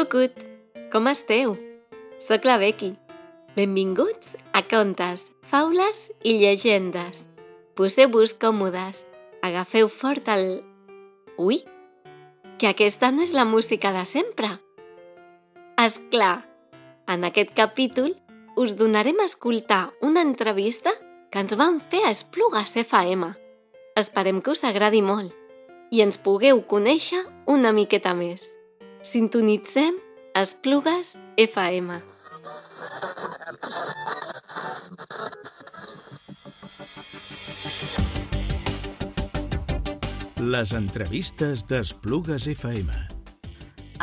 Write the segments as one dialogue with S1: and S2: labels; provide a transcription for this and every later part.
S1: Cucut! Com esteu? Soc la Becky. Benvinguts a Contes, Faules i Llegendes. Poseu-vos còmodes. Agafeu fort el... Ui! Que aquesta no és la música de sempre. És clar, en aquest capítol us donarem a escoltar una entrevista que ens van fer a Esplugues FM. Esperem que us agradi molt i ens pugueu conèixer una miqueta més. Sintonitzem Esplugues FM.
S2: Les entrevistes d'Esplugues FM.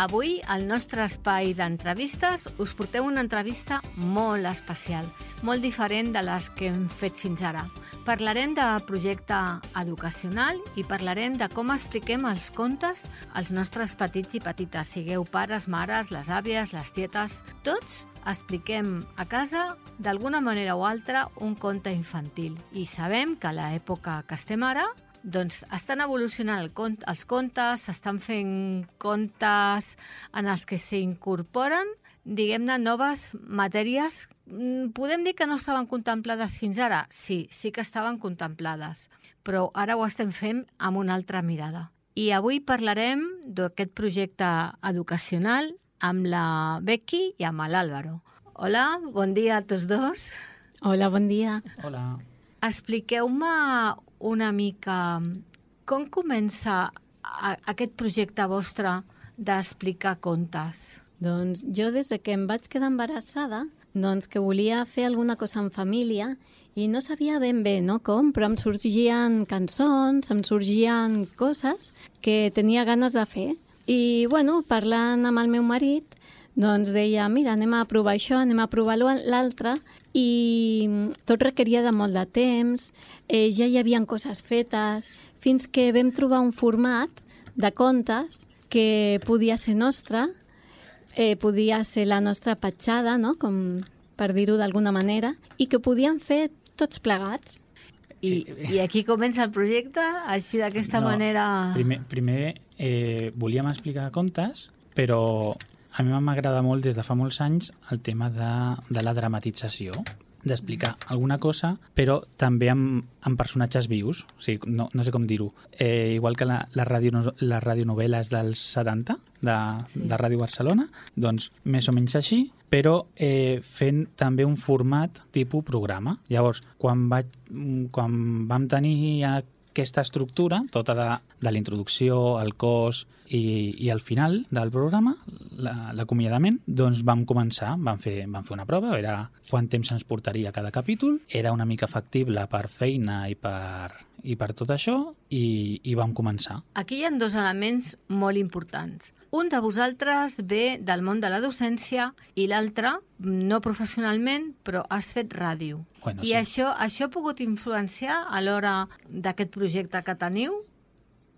S3: Avui, al nostre espai d'entrevistes, us porteu una entrevista molt especial, molt diferent de les que hem fet fins ara. Parlarem de projecte educacional i parlarem de com expliquem els contes als nostres petits i petites, sigueu pares, mares, les àvies, les tietes... Tots expliquem a casa, d'alguna manera o altra, un conte infantil. I sabem que a l'època que estem ara, doncs estan evolucionant el cont els contes, s'estan fent contes en els que s'incorporen, diguem-ne, noves matèries. Mm, Podem dir que no estaven contemplades fins ara? Sí, sí que estaven contemplades, però ara ho estem fent amb una altra mirada. I avui parlarem d'aquest projecte educacional amb la Becky i amb l'Àlvaro. Hola, bon dia a tots dos.
S1: Hola, bon dia.
S4: Hola.
S3: Expliqueu-me una mica com comença a, aquest projecte vostre d'explicar contes.
S5: Doncs jo des de que em vaig quedar embarassada, doncs que volia fer alguna cosa en família i no sabia ben bé no, com, però em sorgien cançons, em sorgien coses que tenia ganes de fer. I, bueno, parlant amb el meu marit, doncs deia, mira, anem a provar això, anem a provar l'altre, i tot requeria de molt de temps, eh, ja hi havia coses fetes, fins que vam trobar un format de contes que podia ser nostre, eh, podia ser la nostra petjada, no? com per dir-ho d'alguna manera, i que podíem fer tots plegats.
S3: I, I aquí comença el projecte, així d'aquesta
S4: No,
S3: manera...
S4: Primer, primer eh, volíem explicar contes, però a mi m'agrada molt des de fa molts anys el tema de, de la dramatització d'explicar alguna cosa, però també amb, amb personatges vius. O sigui, no, no sé com dir-ho. Eh, igual que la, la, radio, les radionovel·les dels 70, de,
S3: Sí.
S4: de Ràdio Barcelona, doncs més o menys així, però eh, fent també un format tipus programa. Llavors, quan, vaig, quan vam tenir aquesta estructura, tota de, de la introducció, el cos i, i el final del programa, l'acomiadament, doncs vam començar, vam fer, vam fer una prova, a veure quant temps ens portaria cada capítol, era una mica factible per feina i per, i per tot això, i, i vam començar.
S3: Aquí hi ha dos elements molt importants. Un de vosaltres ve del món de la docència i l'altre, no professionalment, però has fet ràdio.
S4: Bueno,
S3: I
S4: sí.
S3: això, això ha pogut influenciar a l'hora d'aquest projecte que teniu?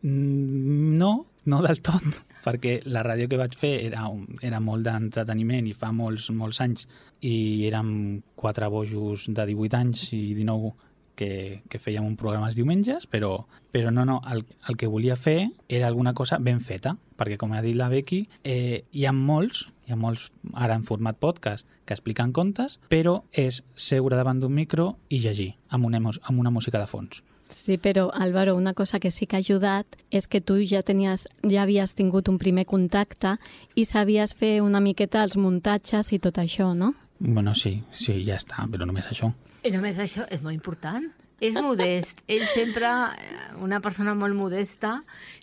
S4: Mm, No, no del tot, perquè la ràdio que vaig fer era, era molt d'entreteniment i fa molts, molts anys i érem quatre bojos de 18 anys i 19 que, que fèiem un programa els diumenges, però, però no, no, el, el que volia fer era alguna cosa ben feta, perquè com ha dit la Becky, eh, hi ha molts, hi ha molts ara en format podcast que expliquen contes, però és seure davant d'un micro i llegir amb una, amb una música de fons.
S5: Sí, però Álvaro, una cosa que sí que ha ajudat és que tu ja tenies, ja havies tingut un primer contacte i sabies fer una miqueta els muntatges i tot això, no?
S4: Bueno, sí, sí, ja està, però només això.
S3: I només això és molt important. És modest. Ell sempre, eh, una persona molt modesta,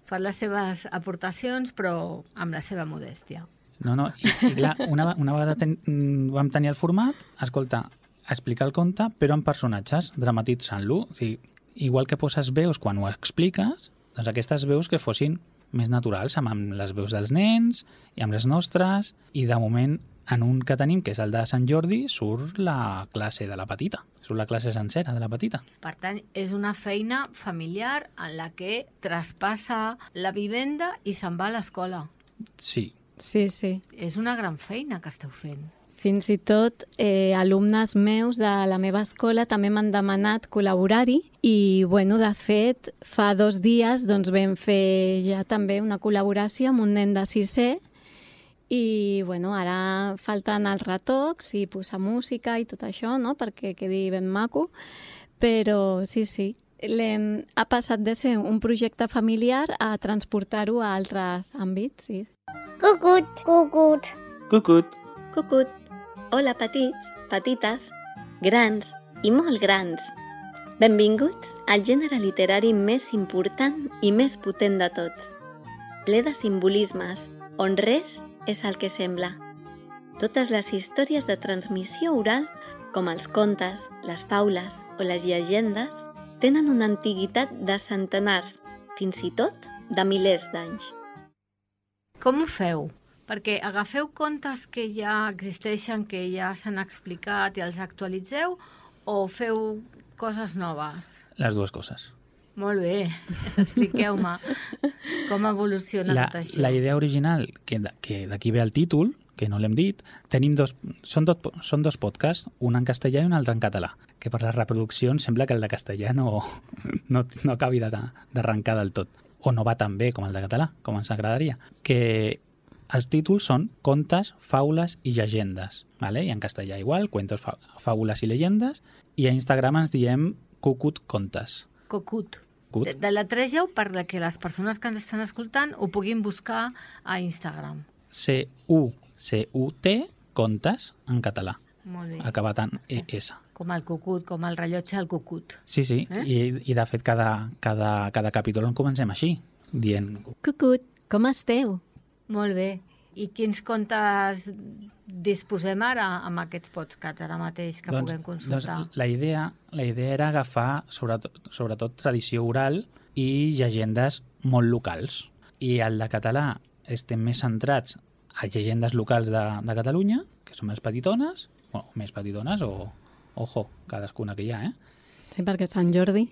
S3: fa les seves aportacions, però amb la seva modèstia.
S4: No, no, i, i clar, una, una vegada ten, mm, vam tenir el format, escolta, explicar el conte, però amb personatges, dramatitzant-lo. O sigui, igual que poses veus quan ho expliques, doncs aquestes veus que fossin més naturals, amb, les veus dels nens i amb les nostres, i de moment, en un que tenim, que és el de Sant Jordi, surt la classe de la petita, surt la classe sencera de la petita.
S3: Per tant, és una feina familiar en la que traspassa la vivenda i se'n va a l'escola.
S4: Sí,
S5: Sí, sí.
S3: És una gran feina que esteu fent.
S5: Fins i tot eh, alumnes meus de la meva escola també m'han demanat col·laborar-hi i, bueno, de fet, fa dos dies doncs, vam fer ja també una col·laboració amb un nen de sisè I, bueno, ara falten els retocs i posar música i tot això, no?, perquè quedi ben maco. Però sí, sí, l'hem- ha passat de ser un projecte familiar a transportar-ho a altres àmbits, sí.
S6: Cucut, cucut.
S4: Cucut!
S1: Cucut. Hola, petits, petites, grans i molt grans. Benvinguts al gènere literari més important i més potent de tots. Ple de simbolismes, on res és el que sembla. Totes les històries de transmissió oral, com els contes, les faules o les llegendes, tenen una antiguitat de centenars, fins i tot de milers d'anys.
S3: Com ho feu? Perquè agafeu contes que ja existeixen, que ja s'han explicat i els actualitzeu, o feu coses noves?
S4: Les dues coses.
S3: Molt bé, expliqueu-me com evoluciona
S4: La,
S3: tot això.
S4: la idea original, que que d'aquí ve el títol, que no l'hem dit, tenim dos, són, dos, són dos podcasts, un en castellà i un altre en català, que per les reproduccions sembla que el de castellà no, no, no acabi de- d'arrencar del tot, o no va tan bé com el de català, com ens agradaria, que els títols són contes, faules i llegendes, ¿vale? i en castellà igual, cuentos, fa, faules i llegendes, i a Instagram ens diem cucut contes.
S3: Cocut.
S4: Cut.
S3: De, de la tregeu per la que les persones que ens estan escoltant ho puguin buscar a Instagram.
S4: C-U-C-U-T, contes, en català,
S3: Molt bé.
S4: acabat en ES.
S3: Com el cucut, com el rellotge del cucut.
S4: Sí, sí,
S3: Eh?
S4: i, i de fet cada, cada, cada capítol en comencem així, dient
S5: Cucut, com esteu?
S3: Molt bé. I quins contes disposem ara amb aquests podcasts ara mateix que puguem consultar?
S4: doncs la, idea, la idea era agafar sobretot, sobretot tradició oral i llegendes molt locals. I el de català estem més centrats a llegendes locals de, de Catalunya, que són més petitones, bueno, més petitones o, ojo, cadascuna que hi ha, eh?
S5: Sí, perquè Sant Jordi...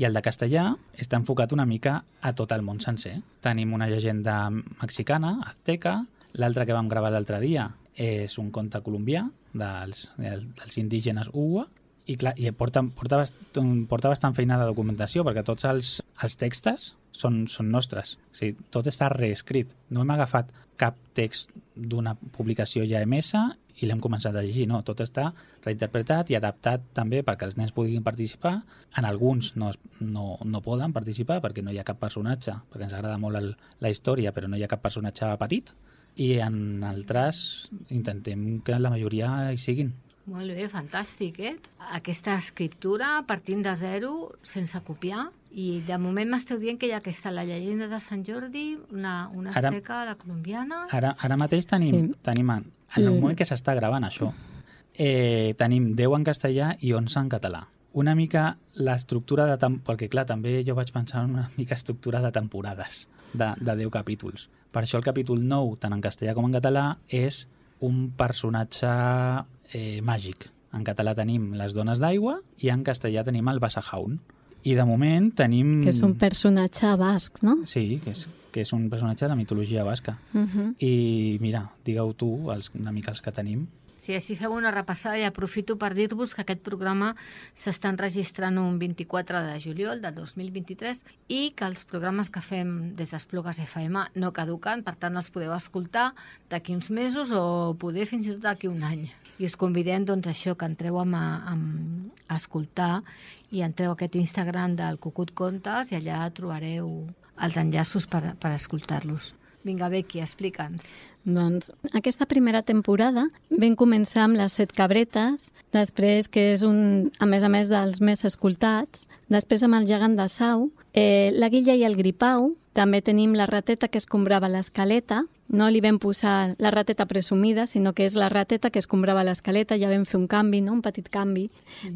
S4: I el de castellà està enfocat una mica a tot el món sencer. Tenim una llegenda mexicana, azteca, l'altra que vam gravar l'altre dia és un conte colombià dels, dels indígenes Uwa, i, clar, i porta, porta, bastant, porta bastant feina de documentació, perquè tots els, els textos són, són nostres. O sigui, tot està reescrit. No hem agafat cap text d'una publicació ja emesa i l'hem començat a llegir. No, tot està reinterpretat i adaptat també perquè els nens puguin participar. En alguns no, no, no poden participar perquè no hi ha cap personatge, perquè ens agrada molt el, la història, però no hi ha cap personatge petit. I en altres intentem que la majoria hi siguin.
S3: Molt bé, fantàstic, eh? Aquesta escriptura partint de zero, sense copiar, i de moment m'esteu dient que hi ha aquesta, la llegenda de Sant Jordi, una, una
S4: Ara-
S3: asteca, la colombiana...
S4: Ara, ara mateix tenim,
S5: Sí.
S4: tenim en, en el moment que s'està gravant això, eh, tenim 10 en castellà i 11 en català. Una mica l'estructura de... Tem perquè, clar, també jo vaig pensar en una mica estructura de temporades de, de 10 capítols. Per això el capítol 9, tant en castellà com en català, és un personatge eh, màgic. En català tenim les dones d'aigua i en castellà tenim el Bassajaun. I de moment tenim...
S5: Que és un personatge basc, no?
S4: Sí, que és, que és un personatge de la mitologia basca.
S5: Uh -huh.
S4: I mira, digueu tu, els, una mica els que tenim.
S3: Si així fem una repassada i aprofito per dir-vos que aquest programa s'està enregistrant un 24 de juliol de 2023 i que els programes que fem des d'Esplugues FM no caduquen, per tant els podeu escoltar d'aquí uns mesos o poder fins i tot d'aquí un any. I us convidem, doncs, això, que entreu a, a, a escoltar i entreu a aquest Instagram del Cucut Contes i allà trobareu els enllaços per, per escoltar-los. Vinga, Becky, explica'ns.
S5: Doncs aquesta primera temporada vam començar amb les set cabretes, després que és un, a més a més dels més escoltats, després amb el gegant de Sau, eh, la Guilla i el Gripau, també tenim la rateta que escombrava l'escaleta, no li vam posar la rateta presumida, sinó que és la rateta que escombrava l'escaleta, ja vam fer un canvi, no? un petit canvi.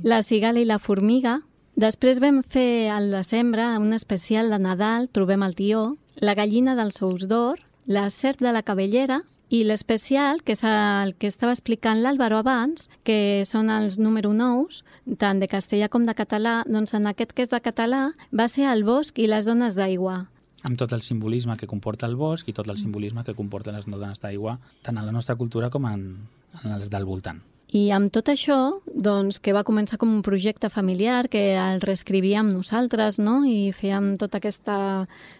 S5: La cigala i la formiga, Després vam fer al desembre un especial de Nadal, trobem el tió, la gallina dels ous d'or, la serp de la cabellera i l'especial, que és el que estava explicant l'Àlvaro abans, que són els número 9, tant de castellà com de català, doncs en aquest que és de català va ser el bosc i les dones d'aigua.
S4: Amb tot el simbolisme que comporta el bosc i tot el simbolisme que comporten les dones d'aigua, tant en la nostra cultura com en, en els del voltant.
S5: I amb tot això, doncs, que va començar com un projecte familiar, que el reescrivíem nosaltres, no?, i fèiem tota aquesta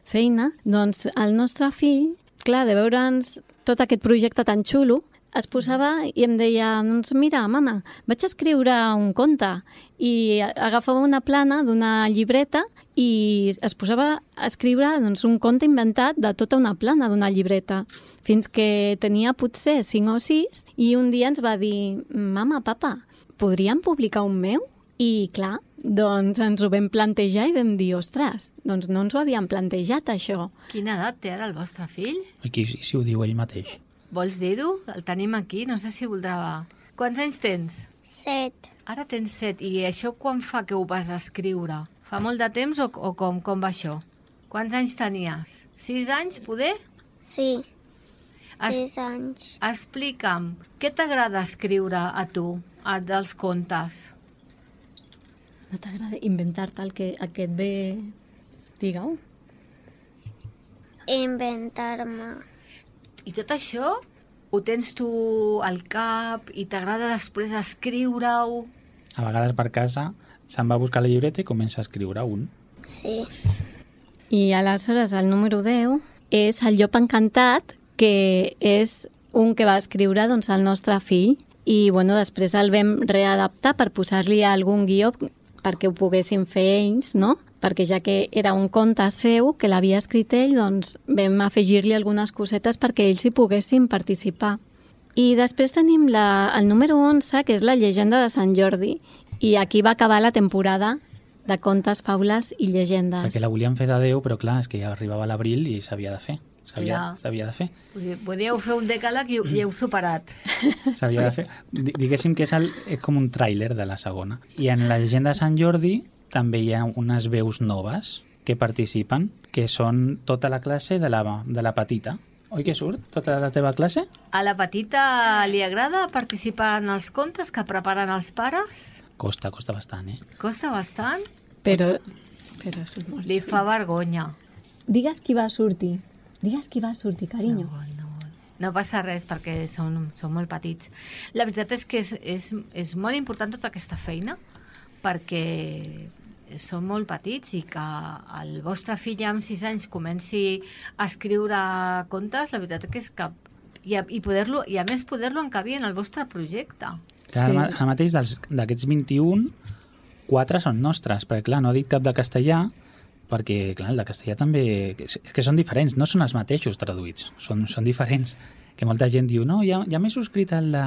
S5: feina, doncs el nostre fill, clar, de veure'ns tot aquest projecte tan xulo, es posava i em deia, doncs mira, mama, vaig escriure un conte i agafava una plana d'una llibreta i es posava a escriure doncs, un conte inventat de tota una plana d'una llibreta, fins que tenia potser cinc o sis i un dia ens va dir, mama, papa, podríem publicar un meu? I clar, doncs ens ho vam plantejar i vam dir, ostres, doncs no ens ho havíem plantejat això.
S3: Quina edat té ara el vostre fill?
S4: Aquí si ho diu ell mateix.
S3: Vols dir-ho? El tenim aquí, no sé si voldrà... Quants anys tens?
S6: Set.
S3: Ara tens set, i això quan fa que ho vas escriure? Fa molt de temps o, o com, com va això? Quants anys tenies? Sis anys, poder?
S6: Sí.
S3: Es-
S6: Sis anys.
S3: Explica'm, què t'agrada escriure a tu, a, dels contes?
S5: No t'agrada inventar-te el que, el que et ve... Digue-ho.
S6: Inventar-me.
S3: I tot això ho tens tu al cap i t'agrada després escriure-ho?
S4: A vegades per casa se'n va a buscar la llibreta i comença a escriure un.
S6: Sí.
S5: I aleshores el número 10 és el llop encantat, que és un que va escriure doncs, el nostre fill i bueno, després el vam readaptar per posar-li algun guió perquè ho poguessin fer ells, no? Perquè ja que era un conte seu que l'havia escrit ell, doncs vam afegir-li algunes cosetes perquè ells hi poguessin participar. I després tenim la, el número 11, que és la llegenda de Sant Jordi. I aquí va acabar la temporada de contes, faules i llegendes.
S4: Perquè la volíem fer de 10, però clar, és que ja arribava l'abril i s'havia de fer. S'havia de fer.
S3: Podíeu fer un decàleg i, i heu superat.
S4: S'havia de fer. Di- Diguéssim que és, el, és com un tràiler de la segona. I en la llegenda de Sant Jordi també hi ha unes veus noves que participen, que són tota la classe de la, de la petita. Oi que surt? Tota la teva classe?
S3: A la petita li agrada participar en els contes que preparen els pares?
S4: Costa, costa bastant, eh?
S3: Costa bastant?
S5: Però, però és molt
S3: Li fa vergonya.
S5: Digues qui va sortir. Digues qui va sortir,
S3: No
S5: carinyo.
S3: vol, no vol. No passa res perquè són, són molt petits. La veritat és que és, és, és molt important tota aquesta feina perquè són molt petits i que el vostre fill ja amb 6 anys comenci a escriure contes, la veritat que és que i, a, i, poder-lo i a més poder-lo encabir en el vostre projecte.
S4: Clar,
S5: Sí.
S4: ara mateix d'aquests 21, 4 són nostres, perquè clar, no ha dit cap de castellà, perquè clar, el de castellà també... És és que són diferents, no són els mateixos traduïts, són, són diferents. Que molta gent diu, no, ja, ja m'he subscrit al de,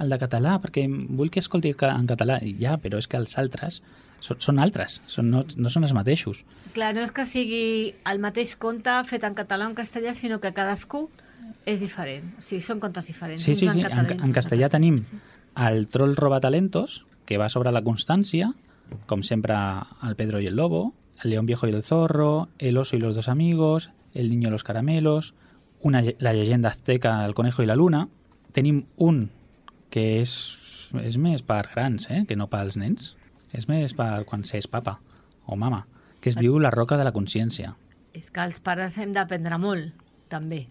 S4: al de català, perquè vull que escolti en català. I ja, però és que els altres són, són altres, són, no, no són els mateixos.
S3: Clar, no és que sigui el mateix conte fet en català o en castellà, sinó que cadascú és diferent. O sigui, són contes diferents.
S4: Sí, sí, sí. En,
S3: català i uns
S4: en castellà
S3: castellà.
S4: tenim el troll robatalentos, que va sobre la constància, com sempre el Pedro y el Lobo, el León Viejo y el Zorro, el Oso y los dos amigos, el Niño y los caramelos, una, la llegenda azteca El conejo i la luna. Tenim un que és, és més per grans, eh? que no pels nens. És més per quan s'és papa o mama, que es diu La roca de la consciència.
S3: És que els pares hem d'aprendre molt, també.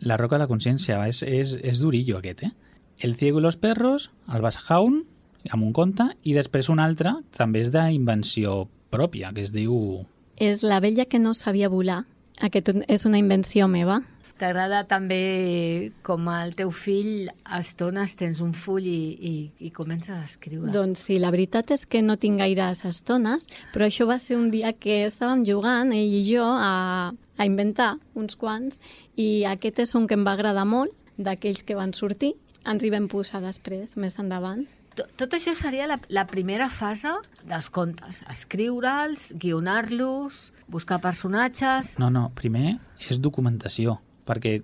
S4: La roca de la consciència és, és, és durillo aquest, eh? El ciego i los perros, el Basjaun, amb un conte, i després un altre, també és d'invenció pròpia, que es diu...
S5: És la vella que no sabia volar. Aquest és una invenció meva.
S3: T'agrada també, com el teu fill, a estones tens un full i, i, i comences a escriure.
S5: Doncs sí, la veritat és que no tinc gaires estones, però això va ser un dia que estàvem jugant, ell i jo, a, a inventar uns quants, i aquest és un que em va agradar molt, d'aquells que van sortir. Ens hi vam posar després, més endavant.
S3: Tot, tot això seria la, la primera fase dels contes. Escriure'ls, guionar-los, buscar personatges...
S4: No, no, primer és documentació, perquè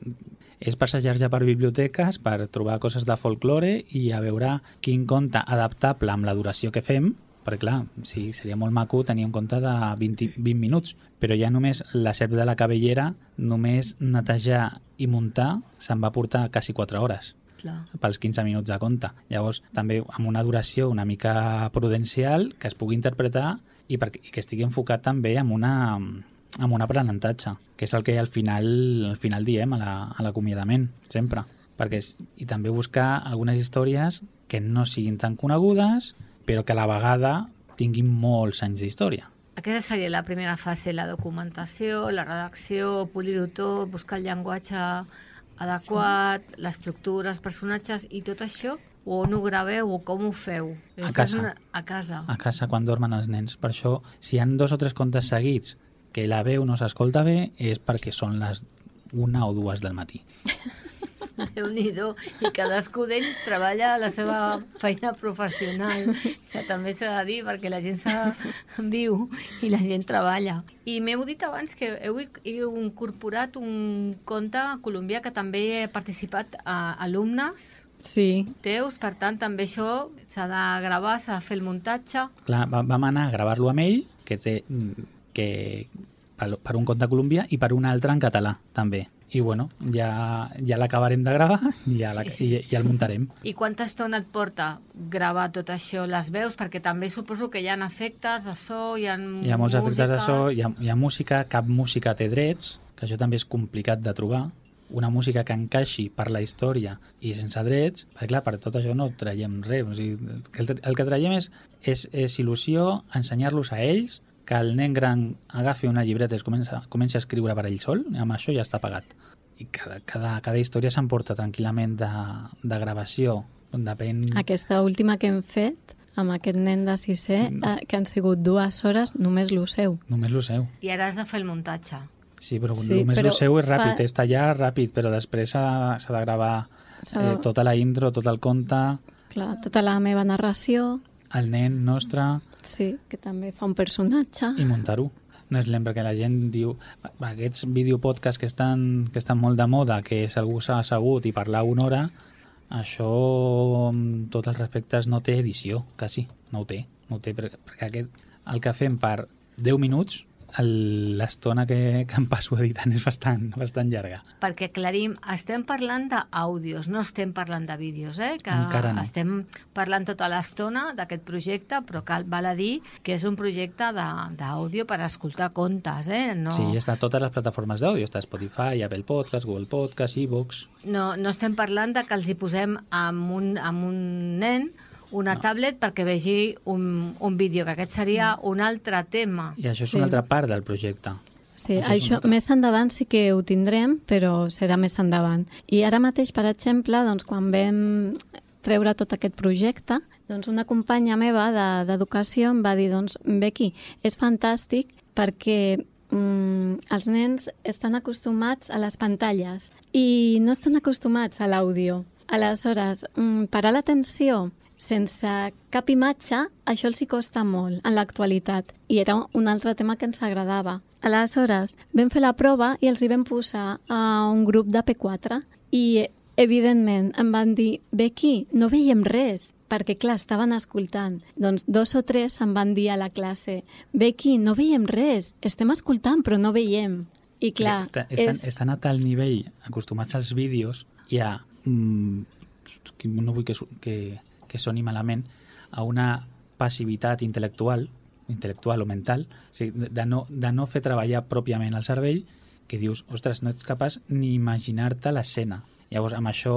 S4: és passejar-ja per biblioteques per trobar coses de folklore i a veure quin conte adaptable amb la duració que fem, perquè clar, sí, seria molt maco tenir un conte de 20, 20 minuts, però ja només la serp de la cabellera, només netejar i muntar, se'n va portar quasi 4 hores
S3: Clar.
S4: pels 15 minuts de conte. Llavors, també amb una duració una mica prudencial que es pugui interpretar i, per, i que estigui enfocat també amb una amb un aprenentatge, que és el que al final al final diem a la- a l'acomiadament, sempre. Perquè, és- I també buscar algunes històries que no siguin tan conegudes, però que a la vegada tinguin molts anys d'història.
S3: Aquesta seria la primera fase, la documentació, la redacció, polir-ho tot, buscar el llenguatge adequat, sí. l'estructura, els personatges i tot això, o on ho graveu o com ho feu?
S4: A casa.
S3: Una... A casa.
S4: a casa quan dormen els nens. Per això, si han dos o tres contes seguits que la veu no s'escolta bé, és perquè són les una o dues del matí.
S3: déu nhi I cadascú d'ells treballa la seva feina professional, que també s'ha de dir, perquè la gent viu i la gent treballa. I m'heu dit abans que heu, incorporat un conte colombià que també he participat a alumnes
S5: Sí,
S3: teus, per tant, també això s'ha de gravar, s'ha de fer el muntatge.
S4: Clar, va- vam anar a gravar-lo amb ell, que té que per, per un conte colombià i per un altre en català, també. I bueno, ja, ja l'acabarem de gravar i ja, la, i, ja el muntarem.
S3: I quanta estona et porta gravar tot això, les veus? Perquè també suposo que hi ha efectes de so, hi ha
S4: Hi ha molts efectes de so,
S3: músiques.
S4: hi ha, hi ha música, cap música té drets, que això també és complicat de trobar. Una música que encaixi per la història i sense drets, perquè clar, per tot això no traiem res. O sigui, el que traiem és, és, és il·lusió, ensenyar-los a ells, que el nen gran agafi una llibreta i es comença, comença a escriure per ell sol, i amb això ja està pagat. I cada, cada, cada història s'emporta tranquil·lament de, de gravació, depèn...
S5: aquesta última que hem fet amb aquest nen de sisè,
S4: Sí.
S5: eh, que han sigut dues hores, només lo seu.
S4: Només lo seu.
S3: I ara has de fer el muntatge.
S4: Sí, però
S5: Sí,
S4: només
S5: però
S4: el seu és ràpid,
S5: fa-
S4: és tallar ràpid, però després s'ha s'ha de gravar eh, tota la intro, tot el conte,
S5: Clar, tota la meva narració,
S4: el nen nostre
S5: sí, que també fa un personatge.
S4: i muntar-ho. No és lent perquè la gent diu aquests videopodcasts que estan, que estan molt de moda, que és algú s'ha assegut i parlar una hora, això amb tots els respectes no té edició, quasi, no ho té, no ho té perquè, perquè aquest, el que fem per 10 minuts l'estona que, que em passo editant és bastant, bastant llarga.
S3: Perquè aclarim, estem parlant d'àudios, no estem parlant de vídeos, eh? Que
S4: Encara no.
S3: Estem parlant tota l'estona d'aquest projecte, però cal, val a dir que és un projecte d'àudio per escoltar contes, eh? No,
S4: Sí, està a totes les plataformes d'àudio, està Spotify, Apple Podcast, Google Podcast, iVoox...
S3: no, no estem parlant de que els hi posem amb un, amb un nen una tablet perquè vegi un, un vídeo, que aquest seria un altre tema.
S4: I això és
S5: Sí.
S4: una altra part del projecte.
S5: Sí,
S4: Això
S5: això,
S4: altre.
S5: més endavant sí que ho tindrem, però serà més endavant. I ara mateix, per exemple, doncs, quan vam treure tot aquest projecte, doncs una companya meva de- d'educació em va dir, doncs, Becky, és fantàstic perquè mm, els nens estan acostumats a les pantalles i no estan acostumats a l'àudio. Aleshores, mm, parar l'atenció sense cap imatge, això els hi costa molt en l'actualitat i era un altre tema que ens agradava. Aleshores, vam fer la prova i els hi vam posar a un grup de P4 i evidentment em van dir Becky, no veiem res, perquè clar, estaven escoltant. Doncs dos o tres em van dir a la classe Becky, no veiem res, estem escoltant però no veiem. I clar,
S4: Està, estan,
S5: és...
S4: estan a tal nivell acostumats als vídeos i a... Mm, no vull que, que, que soni malament, a una passivitat intel·lectual, intel·lectual o mental, o sigui, de, no, de no fer treballar pròpiament el cervell, que dius, ostres, no ets capaç ni imaginar-te l'escena. Llavors, amb això,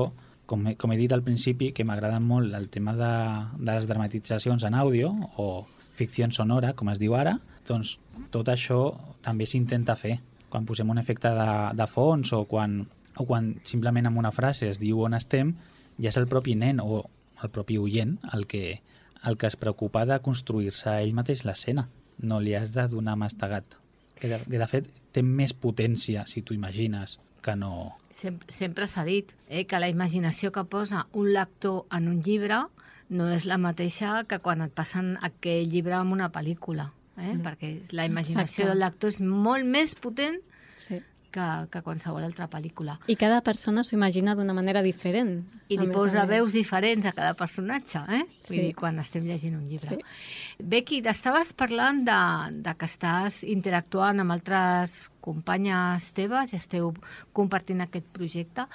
S4: com he, com he dit al principi, que m'agrada molt el tema de, de les dramatitzacions en àudio o ficció sonora, com es diu ara, doncs tot això també s'intenta fer. Quan posem un efecte de, de fons o quan, o quan simplement amb una frase es diu on estem, ja és el propi nen o el propi oient el que, el que es preocupa de construir-se ell mateix l'escena. No li has de donar mastegat. Que de, que de fet té més potència, si t'ho imagines, que no...
S3: Sempre, sempre s'ha dit eh, que la imaginació que posa un lector en un llibre no és la mateixa que quan et passen aquell llibre en una pel·lícula, eh? mm. perquè la imaginació
S5: Exacte.
S3: del lector és molt més potent
S5: Sí.
S3: Que, que qualsevol altra pel·lícula.
S5: I cada persona s'ho imagina d'una manera diferent.
S3: I li posa veus diferents a cada personatge, eh? Vull
S5: Sí.
S3: dir, quan estem llegint un llibre.
S5: Sí.
S3: Becky, estaves parlant de, de que estàs interactuant amb altres companyes teves i esteu compartint aquest projecte.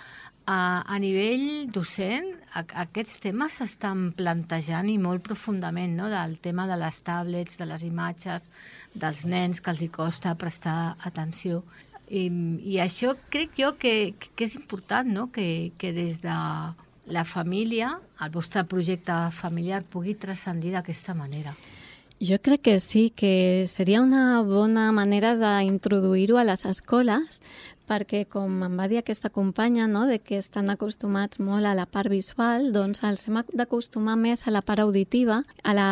S3: A, a nivell docent, a, aquests temes s'estan plantejant i molt profundament, no? del tema de les tablets, de les imatges, dels nens que els hi costa prestar atenció. I, i això crec jo que, que és important, no? que, que des de la família, el vostre projecte familiar pugui transcendir d'aquesta manera.
S5: Jo crec que sí, que seria una bona manera d'introduir-ho a les escoles perquè com em va dir aquesta companya, no, de que estan acostumats molt a la part visual, doncs els hem d'acostumar més a la part auditiva, a, la,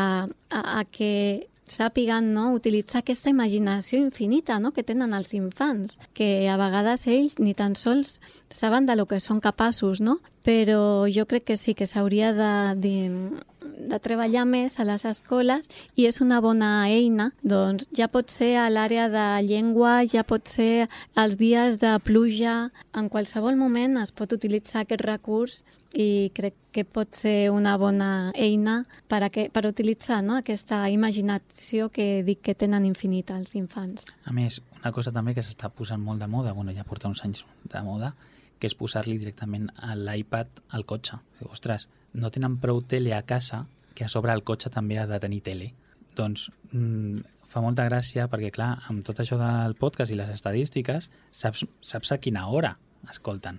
S5: a, a que sàpiguen no, utilitzar aquesta imaginació infinita no, que tenen els infants, que a vegades ells ni tan sols saben de lo que són capaços, no? però jo crec que sí que s'hauria de, de, de treballar més a les escoles i és una bona eina, doncs ja pot ser a l'àrea de llengua, ja pot ser els dies de pluja, en qualsevol moment es pot utilitzar aquest recurs i crec que pot ser una bona eina per, a que, per utilitzar no? aquesta imaginació que dic que tenen infinita els infants.
S4: A més, una cosa també que s'està posant molt de moda, bueno, ja porta uns anys de moda, que és posar-li directament a l'iPad al cotxe. O sigui, ostres, no tenen prou tele a casa que a sobre el cotxe també ha de tenir tele. Doncs mm, fa molta gràcia perquè, clar, amb tot això del podcast i les estadístiques, saps, saps a quina hora escolten.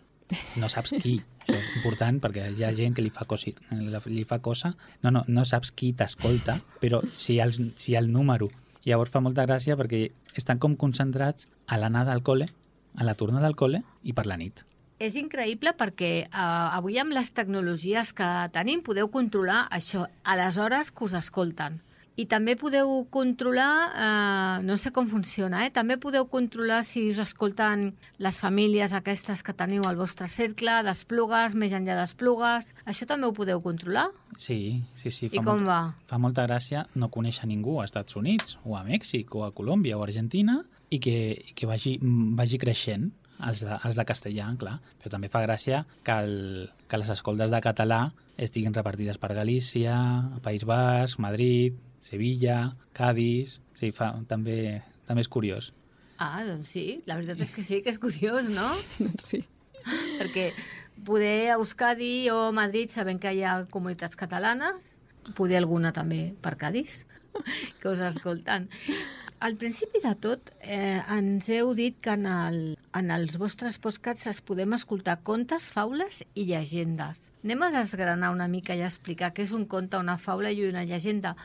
S4: No saps qui. Això és important perquè hi ha gent que li fa, cosi, li fa cosa. No, no, no saps qui t'escolta, però si el, si el número. Llavors fa molta gràcia perquè estan com concentrats a l'anada al col·le, a la tornada al col·le i per la nit.
S3: És increïble perquè eh, avui amb les tecnologies que tenim podeu controlar això a les hores que us escolten. I també podeu controlar, eh, no sé com funciona, eh? també podeu controlar si us escolten les famílies aquestes que teniu al vostre cercle, d'esplugues, més enllà d'esplugues. Això també ho podeu controlar?
S4: Sí, sí, sí.
S3: I com
S4: molta,
S3: va?
S4: Fa molta gràcia no conèixer ningú a Estats Units, o a Mèxic, o a Colòmbia, o a Argentina, i que, i que vagi, vagi creixent els de, els de castellà, clar. Però també fa gràcia que, el, que les escoltes de català estiguin repartides per Galícia, País Basc, Madrid, Sevilla, Cádiz... Sí, fa, també, també és curiós.
S3: Ah, doncs sí, la veritat és que sí, que és curiós, no?
S5: Sí.
S3: Perquè poder a Euskadi o Madrid sabem que hi ha comunitats catalanes, poder alguna també per Cádiz, que us escolten. Al principi de tot, eh, ens heu dit que en, el, en els vostres podcasts es podem escoltar contes, faules i llegendes. Anem a desgranar una mica i explicar què és un conte, una faula i una llegenda,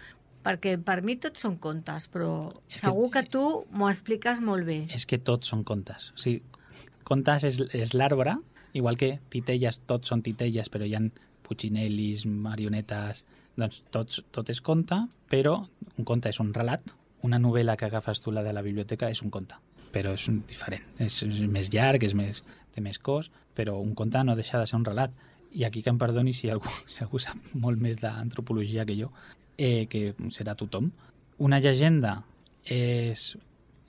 S3: perquè per mi tots són contes, però
S4: És que-
S3: segur que tu m'ho expliques molt bé.
S4: És que tots són contes. O sigui, contes és, és l'arbre, igual que titelles, tots són titelles, però hi ha puccinellis, marionetes... Doncs tots, tot és conte, però un conte és un relat. Una novel·la que agafes tu, la de la biblioteca, és un conte, però és un diferent. És, és més llarg, és més, té més cos, però un conte no deixa de ser un relat. I aquí que em perdoni si algú, si algú sap molt més d'antropologia que jo, eh, que serà tothom. Una llegenda és,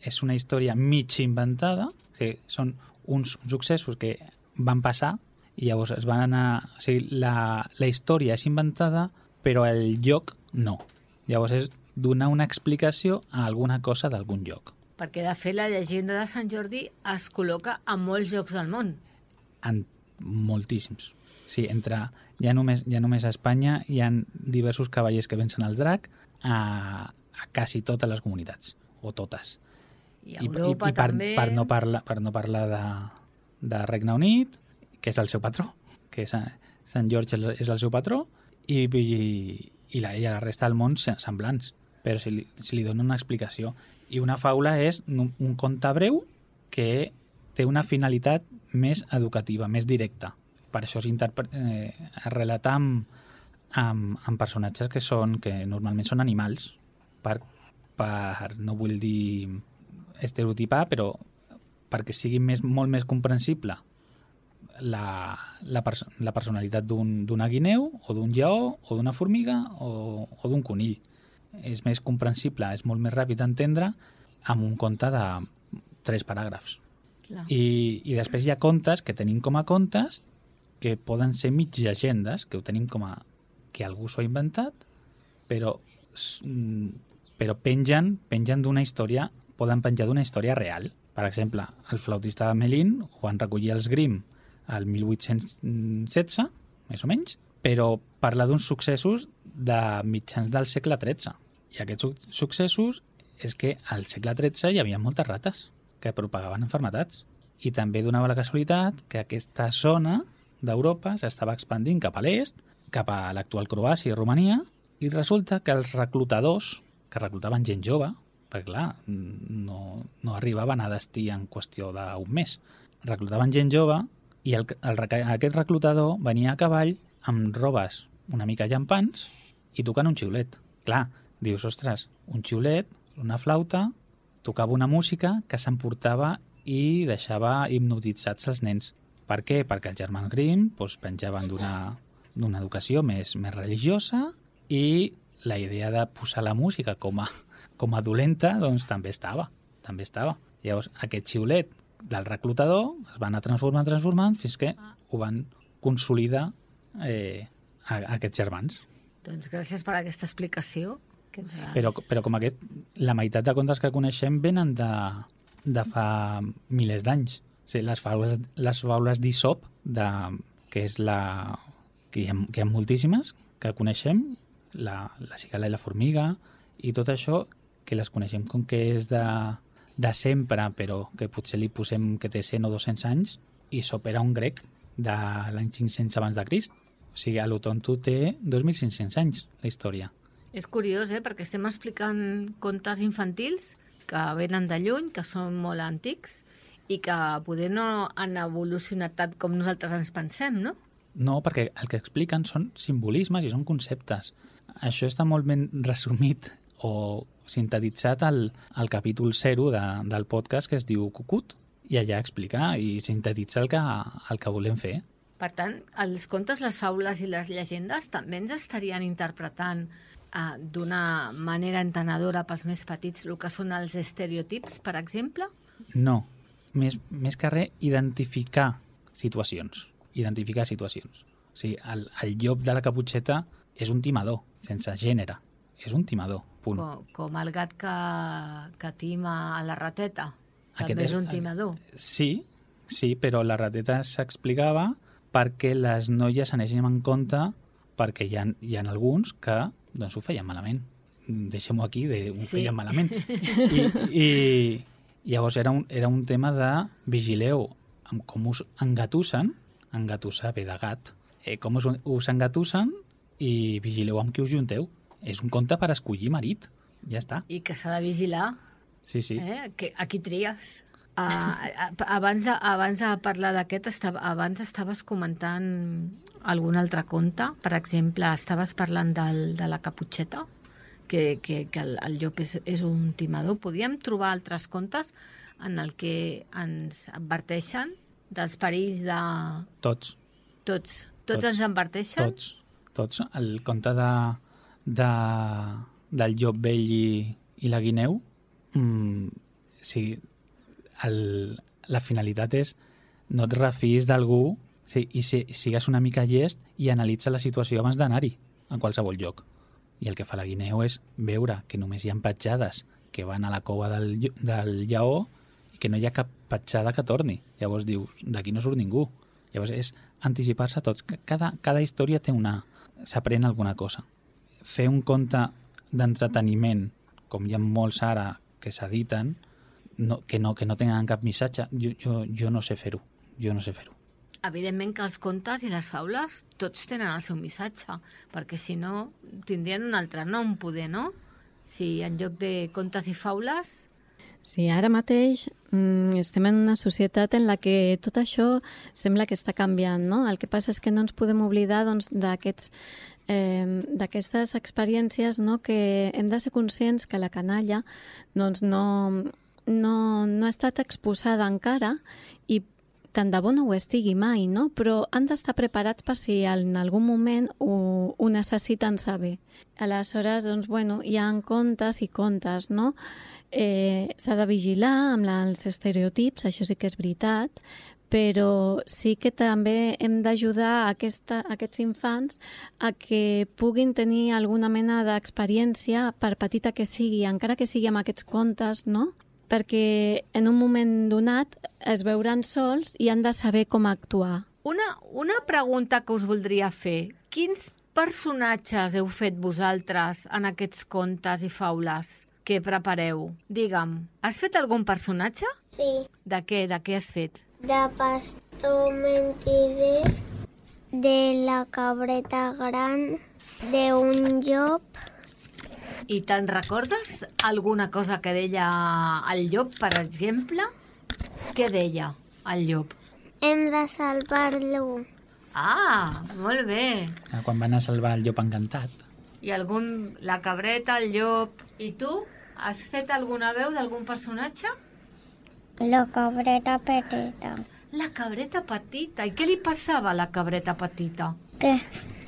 S4: és una història mig inventada, o sigui, són uns successos que van passar i llavors es van anar... O sigui, la, la història és inventada, però el lloc no. Llavors és donar una explicació a alguna cosa d'algun lloc.
S3: Perquè, de fet, la llegenda de Sant Jordi es col·loca a molts llocs del món.
S4: En moltíssims. Sí, entre, ja, només, ja només a Espanya hi ha diversos cavallers que vencen el drac a, a quasi totes les comunitats, o totes.
S3: I a Europa
S4: i per,
S3: també...
S4: per no parlar, per no parlar de, de Regne Unit, que és el seu patró, que és, Sant George és el- seu patró, i, i, i, la, i la resta del món se- semblants, però si li, si li dona una explicació. I una faula és un, un conte breu que té una finalitat més educativa, més directa. Per això eh, es relata amb, amb, amb personatges que són que normalment són animals, per, per no vull dir estereotipar, però perquè sigui més, molt més comprensible la, la, pers la personalitat d'un d'una guineu o d'un lleó o d'una formiga o, o d'un conill. És més comprensible, és molt més ràpid d'entendre amb un conte de tres paràgrafs.
S3: Clar.
S4: I, I després hi ha contes que tenim com a contes que poden ser mig llegendes, que ho tenim com a que algú s'ho ha inventat, però, mm, però pengen, pengen d'una història, poden penjar d'una història real. Per exemple, el flautista de Melin ho van recollir els Grimm al 1816, més o menys, però parla d'uns successos de mitjans del segle XIII. I aquests suc- successos és que al segle XIII hi havia moltes rates que propagaven enfermetats. I també donava la casualitat que aquesta zona d'Europa s'estava expandint cap a l'est, cap a l'actual Croàcia i Romania, i resulta que els reclutadors, que reclutaven gent jove, perquè clar, no, no arribaven a destí en qüestió d'un mes, reclutaven gent jove i el, el, aquest reclutador venia a cavall amb robes una mica llampants i tocant un xiulet. Clar, dius, ostres, un xiulet, una flauta, tocava una música que s'emportava i deixava hipnotitzats els nens. Per què? Perquè els germans Grimm doncs, penjaven d'una educació més, més religiosa i la idea de posar la música com a, com a dolenta doncs també estava, també estava. Llavors, aquest xiulet del reclutador es va anar transformant, transformant, fins que ho van consolidar eh, a, a aquests germans.
S3: Doncs gràcies per aquesta explicació.
S4: Però, però com aquest, la meitat de contes que coneixem venen de, de fa milers d'anys. O sigui, les faules, les faules d'Isop, que és la... que hi, ha, que hi ha moltíssimes, que coneixem, la, la cigala i la formiga, i tot això, que les coneixem com que és de, de sempre, però que potser li posem que té 100 o 200 anys, Isop era un grec de l'any 500 abans de Crist. O sigui, a lo tonto té 2.500 anys, la història.
S3: És curiós, eh? perquè estem explicant contes infantils que venen de lluny, que són molt antics i que poder no han evolucionat tant com nosaltres ens pensem, no?
S4: No, perquè el que expliquen són simbolismes i són conceptes. Això està molt ben resumit o sintetitzat al, al capítol 0 de, del podcast que es diu Cucut i allà explica i sintetitza el que, el que volem fer.
S3: Per tant, els contes, les faules i les llegendes també ens estarien interpretant eh, d'una manera entenedora pels més petits el que són els estereotips, per exemple?
S4: No, més, més que res, identificar situacions. Identificar situacions. O sigui, el, el llop de la caputxeta és un timador, sense gènere. És un timador, punt.
S3: Com, com el gat que, que tima a la rateta.
S4: Aquest
S3: També és
S4: és-
S3: un timador.
S4: Sí, sí, però la rateta s'explicava perquè les noies anessin en compte perquè hi ha, hi ha alguns que doncs, ho feien malament. Deixem-ho aquí, de, ho
S3: Sí.
S4: feien malament. I, I llavors era un, era un tema de vigileu amb com us engatussen, engatussar ve de gat, eh, com us, us engatussen i vigileu amb qui us junteu. És un conte per escollir marit. Ja està.
S3: I que s'ha de vigilar
S4: Sí, sí.
S3: Eh? Que, a qui tries? Uh, abans, de, abans de parlar d'aquest, estava, abans estaves comentant algun altre conte. Per exemple, estaves parlant del, de la caputxeta, que, que, que el, el llop és, és un timador. Podíem trobar altres contes en el que ens adverteixen dels perills de...
S4: Tots.
S3: Tots. Tots,
S4: Tots.
S3: ens adverteixen?
S4: Tots, tots. El conte de, de, del llop vell i, i la guineu, mm, sí, el, la finalitat és no et refis d'algú sí, i si, sigues una mica llest i analitza la situació abans d'anar-hi a qualsevol lloc. I el que fa la guineu és veure que només hi ha petjades que van a la cova del, del lleó i que no hi ha cap petjada que torni. Llavors dius, d'aquí no surt ningú. Llavors és anticipar-se a tots. Cada, cada història té una... s'aprèn alguna cosa. Fer un conte d'entreteniment, com hi ha molts ara que s'editen, no, que, no, que no tenen cap missatge, jo, jo, jo no sé fer-ho. Jo no sé fer-ho.
S3: Evidentment que els contes i les faules tots tenen el seu missatge, perquè si no tindrien un altre nom, poder, no? Si en lloc de contes i faules...
S5: Sí, ara mateix mm, estem en una societat en la que tot això sembla que està canviant, no? El que passa és que no ens podem oblidar doncs, d'aquests eh, d'aquestes experiències no? que hem de ser conscients que la canalla doncs, no, no, no ha estat exposada encara i tant de bo no ho estigui mai, no? però han d'estar preparats per si en algun moment ho, ho necessiten saber. Aleshores, doncs, bueno, hi ha contes i contes, no? Eh, S'ha de vigilar amb els estereotips, això sí que és veritat, però sí que també hem d'ajudar aquesta, aquests infants a que puguin tenir alguna mena d'experiència, per petita que sigui, encara que sigui amb aquests contes, no? Perquè en un moment donat es veuran sols i han de saber com actuar.
S3: Una, una pregunta que us voldria fer. Quins personatges heu fet vosaltres en aquests contes i faules que prepareu? Digue'm, has fet algun personatge?
S6: Sí.
S3: De què? De què has fet?
S6: De pastor mentider, de la cabreta gran, de un llop,
S3: I te'n recordes alguna cosa que deia el llop, per exemple? Què deia? al llop?
S6: Hem de salvar-lo.
S3: Ah, molt bé.
S4: Ah, Quan van a salvar el llop encantat.
S3: I algun... La cabreta, el llop... I tu? Has fet alguna veu d'algun personatge?
S6: La cabreta petita.
S3: La cabreta petita. I què li passava a la cabreta petita?
S6: Que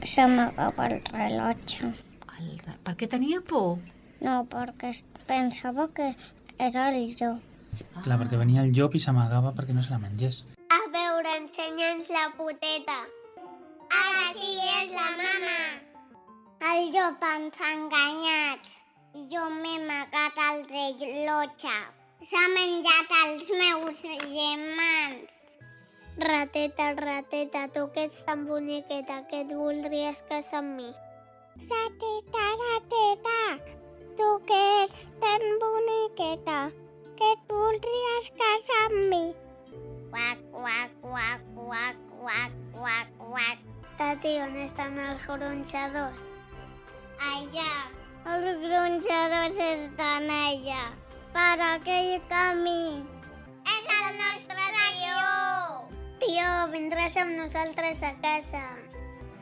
S6: se m'acaba el rellotge.
S3: El... Per què tenia por?
S6: No, perquè pensava que era el jo.
S4: Clar, perquè venia el llop i s'amagava perquè no se la mengés.
S6: A veure, ensenya'ns la puteta. Ara sí és la mama. El llop ens ha enganyat. Jo m'he amagat al rellotge. S'ha menjat els meus germans. Rateta, rateta, tu que ets tan boniqueta, que et voldries casar amb mi? Rateta, rateta, tu que ets tan boniqueta, que et voldries casar amb mi? Quac, quac, quac, quac, quac, quac, quac. Tati, on estan els gronxadors? Allà. Els gronxadors estan allà. Per aquell camí. És el nostre tio! Tio, vindràs amb nosaltres a casa.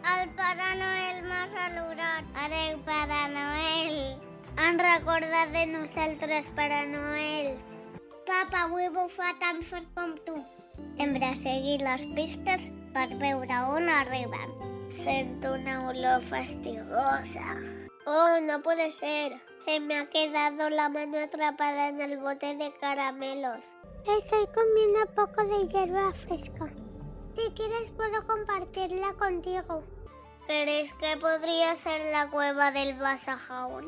S6: El Pare Noel m'ha saludat. Adéu, Pare Noel. Han recordat de nosaltres, Pare Noel. Papa, vull bufar tan fort com tu. Hem de seguir les pistes per veure. Sento una olor fastigosa. Oh, no puede ser. Se me ha quedado la mano atrapada en el bote de caramelos. Estoy comiendo poco de hierba fresca. Si quieres puedo compartirla contigo. ¿Crees que podría ser la cueva del Basajaun?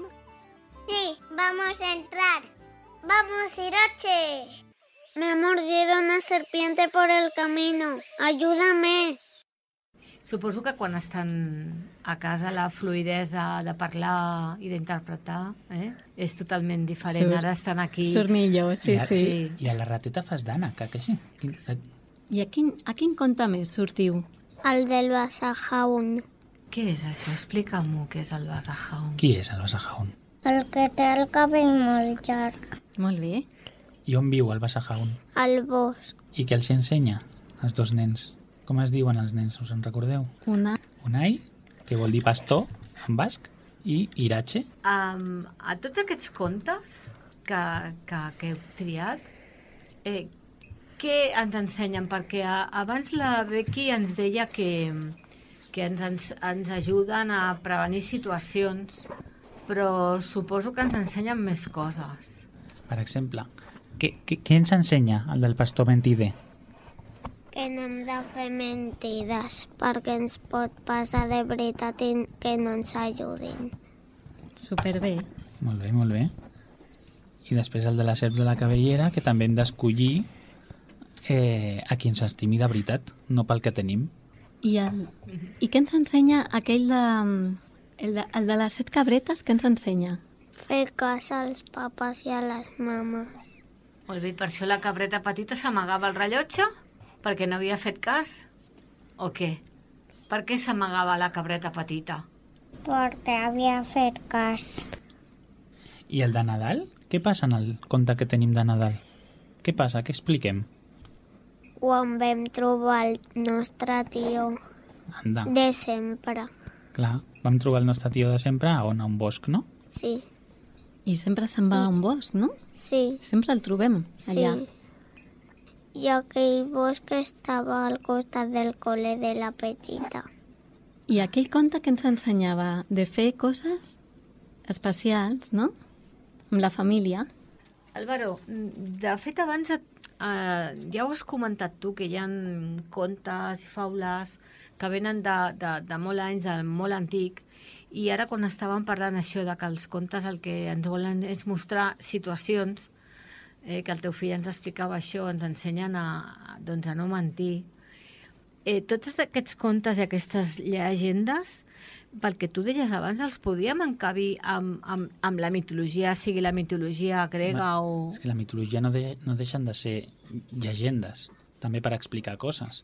S6: Sí, vamos a entrar. ¡Vamos, Irache! Me ha mordido una serpiente por el camino. ¡Ayúdame!
S3: Suposo que quan estan a casa la fluidesa de parlar i d'interpretar eh? és totalment diferent.
S5: Surt-
S3: Ara estan aquí...
S5: Surt millor, sí,
S4: I, a-
S5: sí.
S4: I a la rateta fas d'Anna, que? Quin-
S5: I a quin, a quin conte més sortiu?
S6: Al del Basajaun.
S3: Què és això? Explica'm-ho, què és el Basajaun.
S4: Qui és el Basajaun?
S6: El que té el cabell molt llarg.
S5: Molt bé.
S4: I on viu el Basajaun?
S6: Al bosc.
S4: I què els ensenya als dos nens? Com es diuen els nens, us en recordeu?
S5: Una...
S4: Unai, que vol dir pastor en basc, i Irache,
S3: Um, a tots aquests contes que, que, que heu triat, eh, què ens ensenyen? Perquè a, abans la Becky ens deia que, que ens, ens, ens ajuden a prevenir situacions, però suposo que ens ensenyen més coses.
S4: per exemple. Què, què, què ens ensenya el del pastor mentider?
S6: Que no hem de fer mentides perquè ens pot passar de veritat i que no ens ajudin.
S5: Superbé.
S4: Molt bé, molt bé. I després el de la serp de la cabellera, que també hem d'escollir eh, a qui ens estimi de veritat, no pel que tenim.
S5: I, el, I què ens ensenya aquell de... El de, el de les set cabretes, què ens ensenya?
S6: Fer cas als papes i a les mames.
S3: Molt bé, per això la cabreta petita s'amagava el rellotge? Perquè no havia fet cas? O què? Per què s'amagava la cabreta petita?
S6: Perquè havia fet cas.
S4: I el de Nadal? Què passa en el conte que tenim de Nadal? Què passa? Què expliquem?
S6: Quan vam trobar el nostre tio
S4: Anda,
S6: de sempre.
S4: clar, vam trobar el nostre tio de sempre a on? A un bosc, no?
S6: Sí,
S5: I sempre se'n va a un bosc, no?
S6: sí,
S5: Sempre el trobem
S6: sí.
S5: allà.
S6: I aquell bosc estava al costat del col·le de la petita.
S5: I aquell conte que ens ensenyava de fer coses especials, no? Amb la família.
S3: Álvaro, de fet abans et, eh, ja ho has comentat tu, que hi ha contes i faules que venen de, de, de molt anys, de molt antic, i ara quan estàvem parlant això de que els contes el que ens volen és mostrar situacions, eh, que el teu fill ens explicava això, ens ensenyen a, doncs, a no mentir. Eh, tots aquests contes i aquestes llegendes, pel que tu deies abans, els podíem encabir amb, amb, amb la mitologia, sigui la mitologia grega o...
S4: És que la mitologia no, de, no deixen de ser llegendes, també per explicar coses.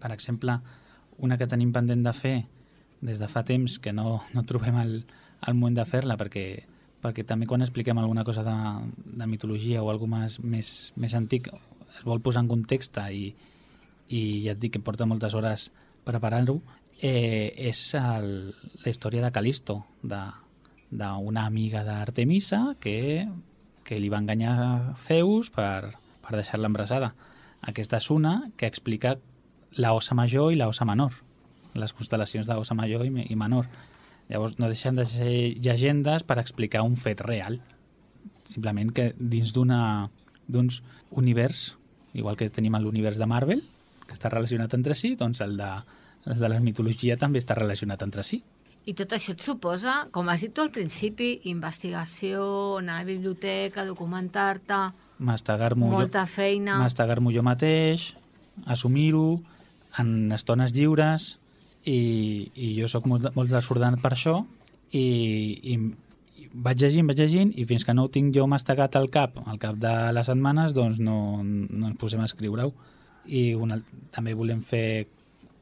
S4: Per exemple, una que tenim pendent de fer des de fa temps que no, no trobem el, el moment de fer-la perquè, perquè també quan expliquem alguna cosa de, de mitologia o alguna més, més, més antic es vol posar en context i, i ja et dic que porta moltes hores preparant-ho, eh, és el, la història de Calisto, d'una amiga d'Artemisa que, que li va enganyar Zeus per, per deixar-la embarassada. Aquesta és una que explica la osa major i la osa menor, les constel·lacions d'osa major i, i menor. Llavors no deixen de ser llegendes per explicar un fet real. Simplement que dins d'uns univers, igual que tenim l'univers de Marvel, que està relacionat entre si, doncs el de, de la mitologia també està relacionat entre si.
S3: I tot això et suposa, com has dit tu al principi, investigació, anar a la biblioteca, documentar-te,
S4: Mastegar-m'ho jo,
S3: molta feina...
S4: mastegar-m'ho jo mateix, assumir-ho en estones lliures i, i jo sóc molt, molt desordenat per això i, i, i vaig llegint, vaig llegint i fins que no ho tinc jo mastegat al cap al cap de les setmanes doncs no, no ens posem a escriure-ho. I una, també volem fer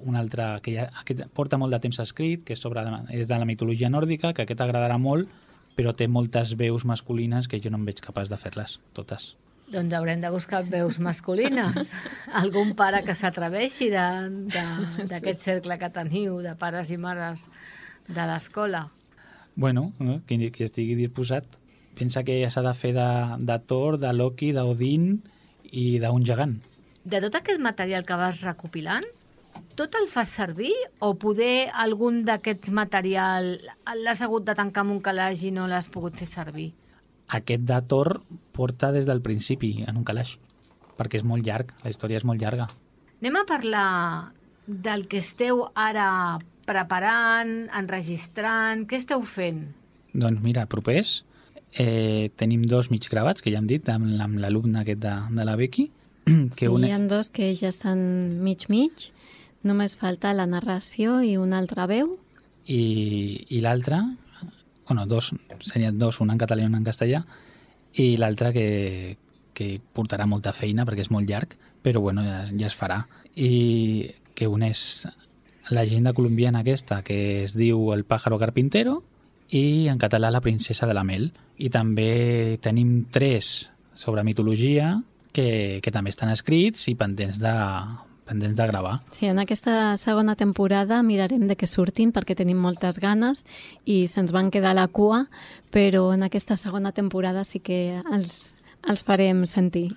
S4: un altre que ja, aquest porta molt de temps escrit que és, sobre, és de la mitologia nòrdica que aquest agradarà molt però té moltes veus masculines que jo no em veig capaç de fer-les totes
S3: Doncs haurem de buscar veus masculines. Algun pare que s'atreveixi d'aquest cercle que teniu, de pares i mares de l'escola.
S4: Bueno, eh, qui, qui estigui disposat. Pensa que ja s'ha de fer de, de Thor, de Loki, d'Odin i d'un gegant.
S3: De tot aquest material que vas recopilant, tot el fas servir o poder algun d'aquest material l'has hagut de tancar amb un calaix i no l'has pogut fer servir?
S4: Aquest de Thor porta des del principi en un calaix, perquè és molt llarg, la història és molt llarga.
S3: Anem a parlar del que esteu ara preparant, enregistrant, què esteu fent?
S4: Doncs mira, propers, eh, tenim dos mig gravats, que ja hem dit, amb, amb l'alumne aquest de, de la Becky. Que
S5: sí,
S4: un...
S5: hi ha dos que ja estan mig-mig, només falta la narració i una altra veu.
S4: I, i l'altre, bueno, dos, serien dos, un en català i un en castellà, i l'altre que, que portarà molta feina perquè és molt llarg, però bueno, ja, ja es farà. I que un és la llegenda colombiana aquesta, que es diu El pájaro carpintero, i en català La princesa de la mel. I també tenim tres sobre mitologia que, que també estan escrits i pendents de, pendents de gravar.
S5: Sí, en aquesta segona temporada mirarem de què surtin perquè tenim moltes ganes i se'ns van quedar a la cua, però en aquesta segona temporada sí que els, els farem sentir.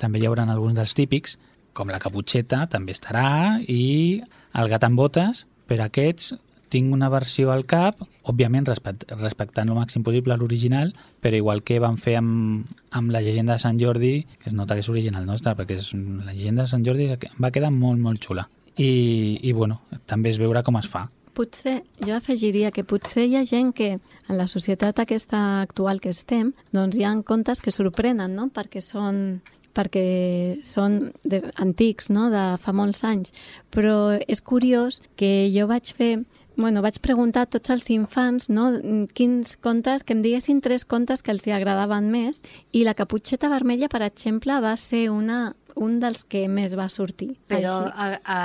S4: També hi haurà alguns dels típics, com la caputxeta, també estarà, i el gat amb botes, per aquests tinc una versió al cap, òbviament respect, respectant el màxim possible l'original, però igual que vam fer amb, amb la llegenda de Sant Jordi, que es nota que és original nostre, perquè és, la llegenda de Sant Jordi va quedar molt, molt xula. I, i bueno, també és veure com es fa.
S5: Potser, jo afegiria que potser hi ha gent que en la societat aquesta actual que estem, doncs hi ha contes que sorprenen, no? Perquè són perquè són de, antics, no? de fa molts anys. Però és curiós que jo vaig fer Bueno, vaig preguntar a tots els infants no, quins contes, que em diguessin tres contes que els hi agradaven més i la caputxeta vermella, per exemple, va ser una, un dels que més va sortir.
S3: Però a, a,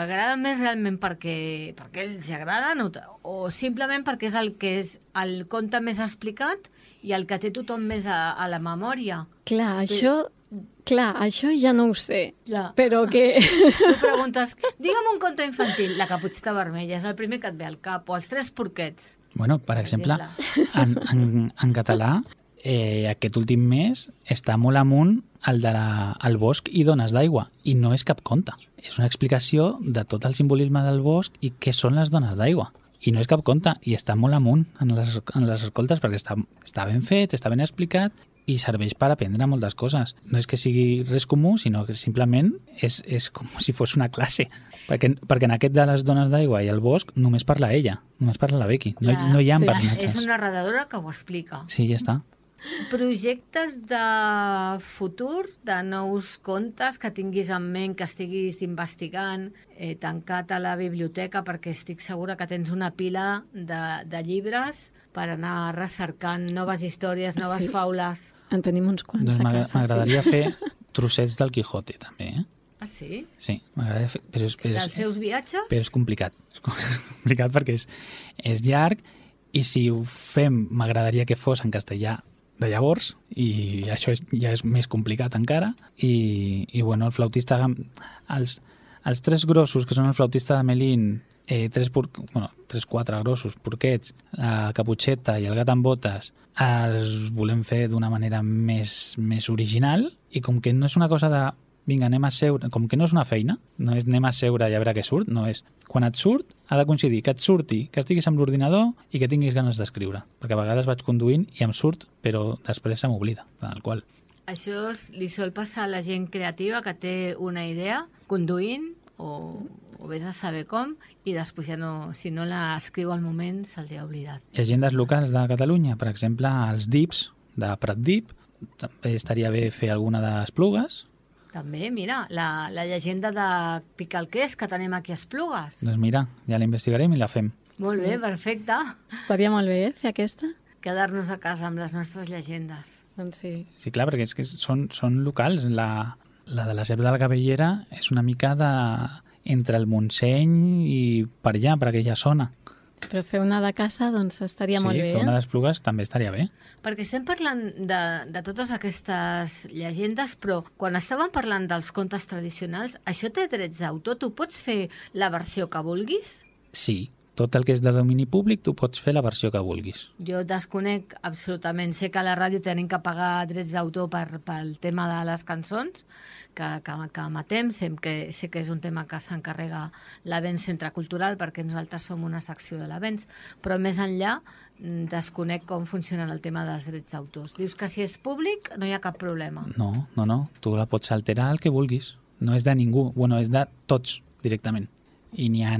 S3: agrada més realment perquè, perquè ells hi agraden o, o simplement perquè és el que és el conte més explicat i el que té tothom més a, a la memòria?
S5: Clar, això, clar, això ja no ho sé,
S3: Ja.
S5: però que...
S3: Tu preguntes, digue'm un conte infantil, la caputxeta vermella, és el primer que et ve al cap, o els tres porquets.
S4: Bueno, per exemple, en, en, en català, eh, aquest últim mes està molt amunt el de la, el bosc i dones d'aigua, i no és cap conte. És una explicació de tot el simbolisme del bosc i què són les dones d'aigua. I no és cap conte, i està molt amunt en les, en les escoltes perquè està, està ben fet, està ben explicat i serveix per aprendre moltes coses. No és que sigui res comú, sinó que simplement és, és com si fos una classe. Perquè, perquè en aquest de les dones d'aigua i el bosc només parla ella, només parla la Becky. No,
S3: Ja,
S4: no hi ha
S5: sí.
S4: personatges.
S3: És una narradora que ho explica.
S4: Sí, ja està.
S3: Projectes de futur, de nous contes que tinguis en ment, que estiguis investigant, eh, tancat a la biblioteca, perquè estic segura que tens una pila de, de llibres per anar recercant noves històries, noves
S5: Sí.
S3: faules.
S5: En tenim uns quants
S4: Doncs
S5: a casa.
S4: m'agradaria fer trossets del Quijote, també, eh?
S3: Ah, sí?
S4: Sí, m'agradaria fer... Però és, però
S3: Dels
S4: és,
S3: seus viatges?
S4: però és complicat. És complicat perquè és, és llarg i si ho fem m'agradaria que fos en castellà de llavors i això és, ja és més complicat encara. I, i bueno, el flautista els, els tres grossos que són el flautista de Melín eh, tres, bueno, tres, quatre grossos, porquets, la caputxeta i el gat amb botes, els volem fer d'una manera més, més original. I com que no és una cosa de vinga, anem a seure, com que no és una feina, no és anem a seure i a veure què surt, no és. Quan et surt, ha de coincidir que et surti, que estiguis amb l'ordinador i que tinguis ganes d'escriure. Perquè a vegades vaig conduint i em surt, però després se m'oblida, el qual.
S3: Això li sol passar a la gent creativa que té una idea conduint o, o vés a saber com i després ja no, si no la escriu al moment se'ls ha oblidat.
S4: Llegendes locals de Catalunya, per exemple, els DIPs de Prat Dip, també estaria bé fer alguna de Esplugues.
S3: També, mira, la, la llegenda de Picalqués que tenim aquí a Esplugues.
S4: Doncs mira, ja la investigarem i la fem.
S3: Molt
S5: Sí.
S3: bé, perfecte.
S5: Estaria molt bé, eh, fer aquesta?
S3: Quedar-nos a casa amb les nostres llegendes.
S5: Doncs sí.
S4: Sí, clar, perquè és que són, són locals. La, la de la Serp de la Cabellera és una mica de, entre el Montseny i per allà, per aquella zona.
S5: Però fer una de casa, doncs estaria
S4: sí,
S5: molt bé,
S4: fer una
S5: eh?
S4: d'Esplugues també estaria bé.
S3: Perquè estem parlant de, de totes aquestes llegendes, però quan estàvem parlant dels contes tradicionals, això té drets d'autor? Tu pots fer la versió que vulguis?
S4: Sí, tot el que és de domini públic tu pots fer la versió que vulguis.
S3: Jo desconec absolutament. Sé que a la ràdio tenim que pagar drets d'autor per, pel tema de les cançons que, que, que matem. Sé que, sé que és un tema que s'encarrega l'Avens Centre Cultural perquè nosaltres som una secció de l'Avens, però més enllà mm, desconec com funciona el tema dels drets d'autors. Dius que si és públic no hi ha cap problema.
S4: No, no, no, tu la pots alterar el que vulguis. No és de ningú, bueno, és de tots directament. I n'hi ha,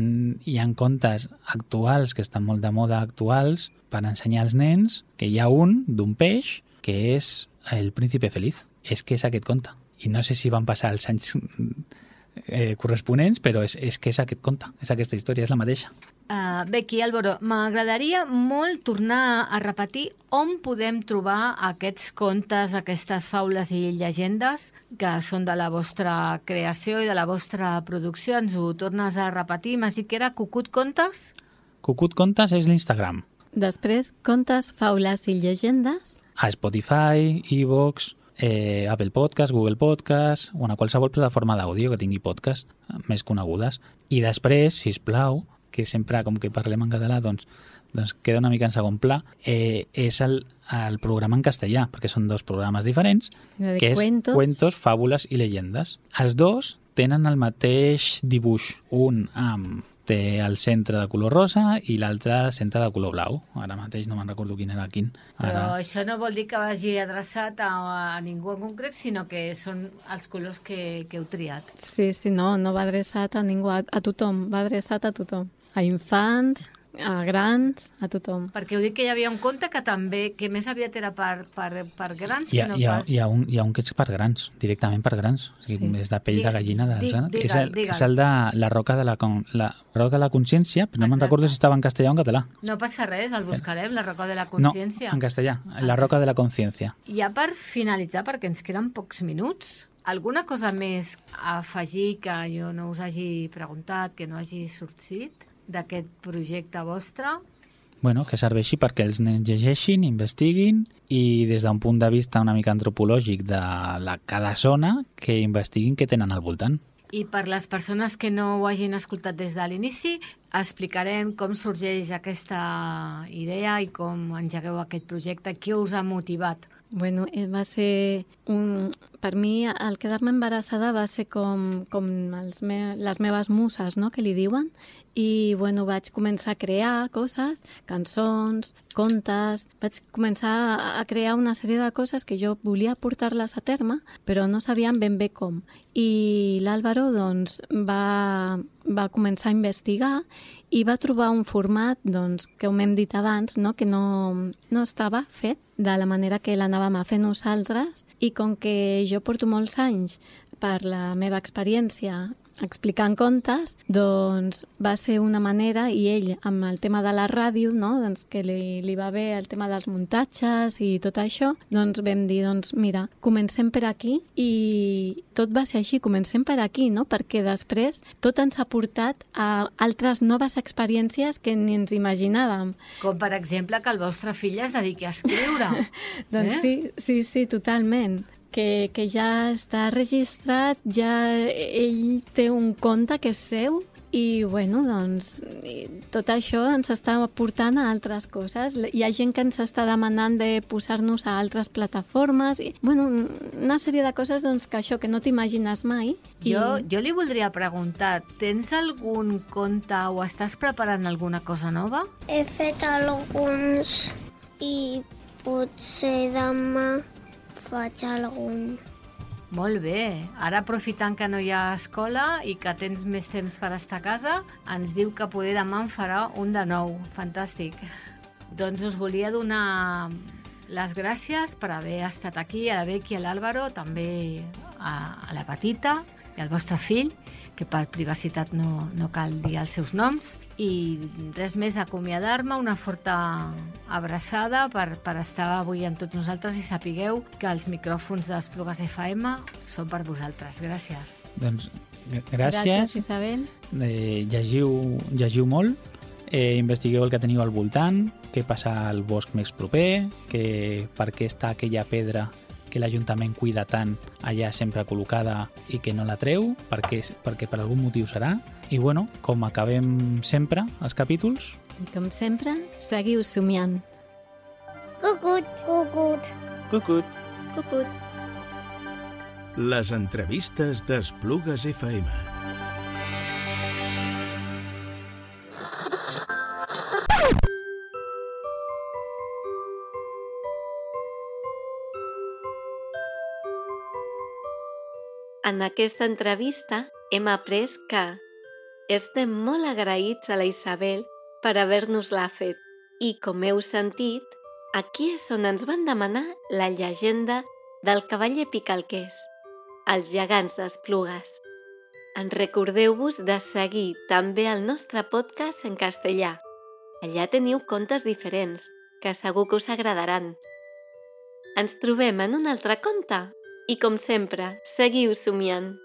S4: hi ha contes actuals, que estan molt de moda actuals, per ensenyar als nens que hi ha un d'un peix que és el príncipe feliç. És que és aquest conte. I no sé si van passar els anys eh, corresponents, però és, és que és aquest conte, és aquesta història, és la mateixa.
S3: Uh, Becky, Álvaro, m'agradaria molt tornar a repetir on podem trobar aquests contes, aquestes faules i llegendes que són de la vostra creació i de la vostra producció. Ens ho tornes a repetir? M'has dit que era Cucut Contes?
S4: Cucut Contes és l'Instagram.
S5: Després, contes, faules i llegendes.
S4: A Spotify, iVoox, eh, Apple Podcast, Google Podcast, o a qualsevol plataforma d'àudio que tingui podcast més conegudes. I després, si plau, que sempre, com que parlem en català, doncs, doncs queda una mica en segon pla, eh, és el, el programa en castellà, perquè són dos programes diferents, que és
S5: cuentos.
S4: Cuentos, Fàbules i Llegendes. Els dos tenen el mateix dibuix, un amb té el centre de color rosa i l'altre centre de color blau. Ara mateix no me'n recordo quin era quin.
S3: Però
S4: Ara...
S3: això no vol dir que vagi adreçat a, a ningú en concret, sinó que són els colors que, que heu triat.
S5: Sí, sí, no, no va adreçat a ningú, a, a tothom, va adreçat a tothom. A infants, a grans, a tothom.
S3: Perquè heu dit que hi havia un conte que també, que més aviat era per, per, per grans
S4: Hi ha,
S3: que no
S4: hi, ha,
S3: pas...
S4: hi, ha un, hi ha un que és per grans, directament per grans. O sigui,
S5: Sí.
S4: És de pell de
S3: Digue-
S4: gallina. De,
S3: di-
S4: és,
S3: digue'l,
S4: el,
S3: digue'l.
S4: és el de la roca de la, con- la, roca de la consciència, però no me'n recordo si estava en castellà o en català.
S3: No passa res, el buscarem, la roca de la
S4: No,
S3: consciència.
S4: en castellà. La roca de la consciència.
S3: Ja per finalitzar, perquè ens queden pocs minuts, alguna cosa més a afegir que jo no us hagi preguntat, que no hagi sortit d'aquest projecte vostre?
S4: Bueno, que serveixi perquè els nens llegeixin, investiguin i des d'un punt de vista una mica antropològic de la, cada zona que investiguin què tenen al voltant.
S3: I per les persones que no ho hagin escoltat des de l'inici, explicarem com sorgeix aquesta idea i com engegueu aquest projecte, què us ha motivat.
S5: Bueno, eh, va ser un... Per mi, el quedar-me embarassada va ser com, com els me, les meves muses, no?, que li diuen. I, bueno, vaig començar a crear coses, cançons, contes... Vaig començar a- crear una sèrie de coses que jo volia portar-les a terme, però no sabíem ben bé com. I l'Àlvaro, doncs, va, va començar a investigar i va trobar un format, doncs, que com hem dit abans, no? que no, no estava fet de la manera que l'anàvem a fer nosaltres i com que jo porto molts anys per la meva experiència explicant contes, doncs va ser una manera, i ell amb el tema de la ràdio, no? doncs que li, li va bé el tema dels muntatges i tot això, doncs vam dir, doncs mira, comencem per aquí i tot va ser així, comencem per aquí, no? perquè després tot ens ha portat a altres noves experiències que ni ens imaginàvem.
S3: Com per exemple que el vostre fill es dediqui a escriure.
S5: doncs
S3: eh?
S5: sí, sí, sí, totalment que, que ja està registrat, ja ell té un compte que és seu i, bueno, doncs, tot això ens està portant a altres coses. Hi ha gent que ens està demanant de posar-nos a altres plataformes. I, bueno, una sèrie de coses doncs, que això, que no t'imagines mai. I...
S3: Jo, jo li voldria preguntar, tens algun conte o estàs preparant alguna cosa nova?
S6: He fet alguns i potser demà faig algun.
S3: Molt bé. Ara, aprofitant que no hi ha escola i que tens més temps per estar a casa, ens diu que poder demà en farà un de nou. Fantàstic. Doncs us volia donar les gràcies per haver estat aquí, a la Becky a l'Àlvaro, també a, a la petita i al vostre fill, que per privacitat no, no cal dir els seus noms. I res més, acomiadar-me, una forta abraçada per, per estar avui amb tots nosaltres i sapigueu que els micròfons d'Esplugues FM són per vosaltres. Gràcies.
S4: Doncs gràcies.
S5: Gràcies, Isabel.
S4: Eh, llegiu, llegiu molt, eh, investigueu el que teniu al voltant, què passa al bosc més proper, que per què està aquella pedra que l'Ajuntament cuida tant allà sempre col·locada i que no la treu, perquè, perquè per algun motiu serà. I bueno, com acabem sempre els capítols,
S5: I com sempre, seguiu somiant.
S6: Cucut, cucut.
S2: Cucut.
S5: Cucut.
S2: Les entrevistes d'Esplugues FM.
S1: En aquesta entrevista hem après que estem molt agraïts a la Isabel per haver-nos-la fet i, com heu sentit, aquí és on ens van demanar la llegenda del cavaller Picalqués, els gegants d'Esplugues. En recordeu-vos de seguir també el nostre podcast en castellà. Allà teniu contes diferents, que segur que us agradaran. Ens trobem en un altre conte i, com sempre, seguiu somiant.